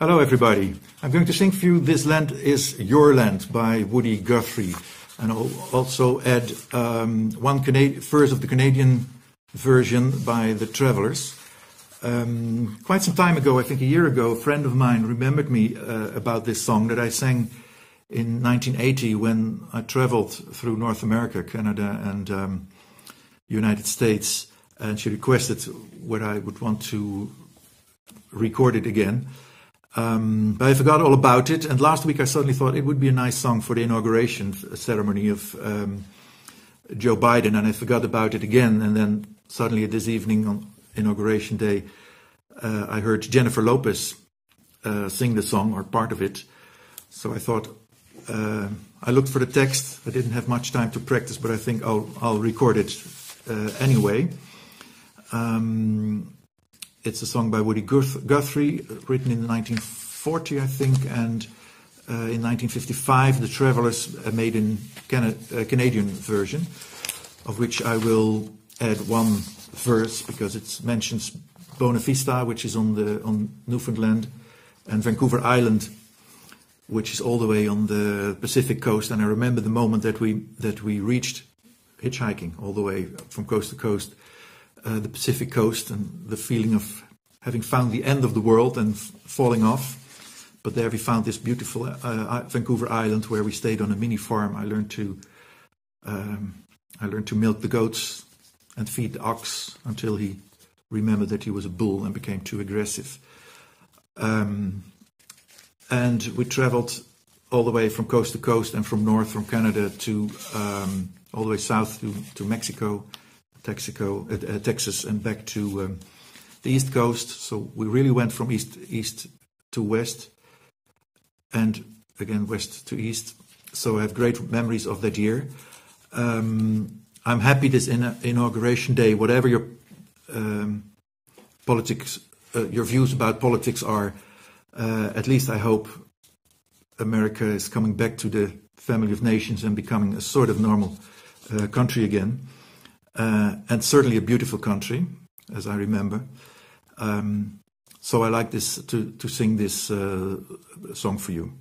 Hello, everybody. I'm going to sing for you This Land is Your Land by Woody Guthrie. And I'll also add um, one Cana- verse of the Canadian version by The Travellers. Um, quite some time ago, I think a year ago, a friend of mine remembered me uh, about this song that I sang in 1980 when I traveled through North America, Canada, and um, United States. And she requested whether I would want to record it again. Um, but I forgot all about it. And last week I suddenly thought it would be a nice song for the inauguration ceremony of um, Joe Biden, and I forgot about it again. And then suddenly this evening on inauguration day, uh, I heard Jennifer Lopez uh, sing the song or part of it. So I thought uh, I looked for the text. I didn't have much time to practice, but I think I'll I'll record it uh, anyway. Um, it's a song by Woody Guthrie, written in 1940, I think, and uh, in 1955, the Travellers made a Can- Canadian version, of which I will add one verse because it mentions Bonavista, which is on the on Newfoundland, and Vancouver Island, which is all the way on the Pacific coast. And I remember the moment that we that we reached hitchhiking all the way from coast to coast uh, the Pacific coast and the feeling of having found the end of the world and falling off. But there we found this beautiful uh, Vancouver Island where we stayed on a mini farm. I learned to um, I learned to milk the goats and feed the ox until he remembered that he was a bull and became too aggressive. Um, and we traveled all the way from coast to coast and from north from Canada to um, all the way south to, to Mexico Texaco, uh, uh, Texas and back to um, the East Coast. So we really went from east east to west, and again west to east. So I have great memories of that year. Um, I'm happy this in- inauguration day, whatever your um, politics, uh, your views about politics are. Uh, at least I hope America is coming back to the family of nations and becoming a sort of normal uh, country again uh, and certainly a beautiful country, as I remember. Um, so I like this to, to sing this uh, song for you.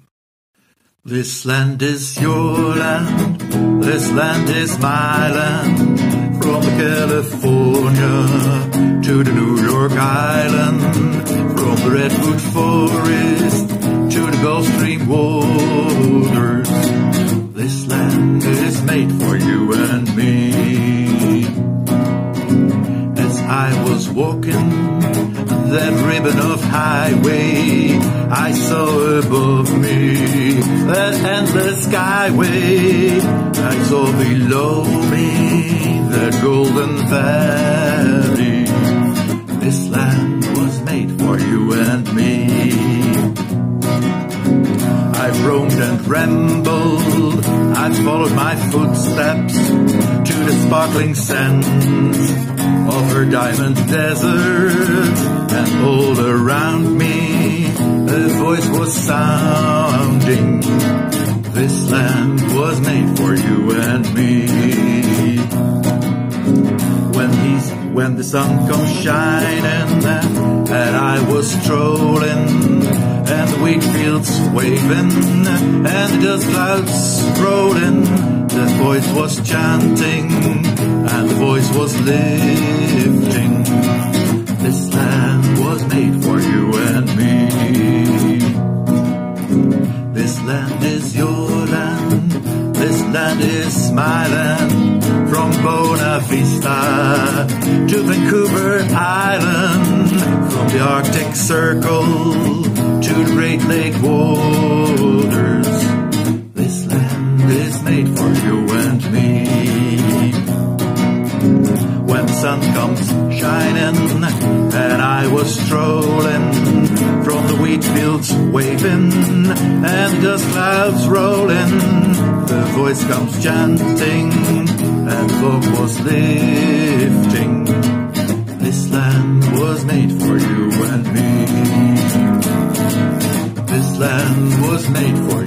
This land is your land, this land is my land, from California to the New York Island, from the Redwood Forest to the Gulf Stream waters. This land is made for you and me. I saw above me that endless skyway. I saw below me that golden valley. This land was made for you and me. I've roamed and rambled, I've followed my footsteps to the sparkling sands of her diamond desert, sounding. This land was made for you and me. When he's when the sun comes shining and I was strolling and the wheat fields waving and the dust clouds rolling the voice was chanting and the voice was lifting. Land is land. From Bonavista to Vancouver Island. From the Arctic Circle to the Great Lake waters This land is made for you and me. When the sun comes shining and I was strolling from the wheat fields waving and dust clouds rolling, voice comes chanting and fog was lifting. This land was made for you and me. This land was made for.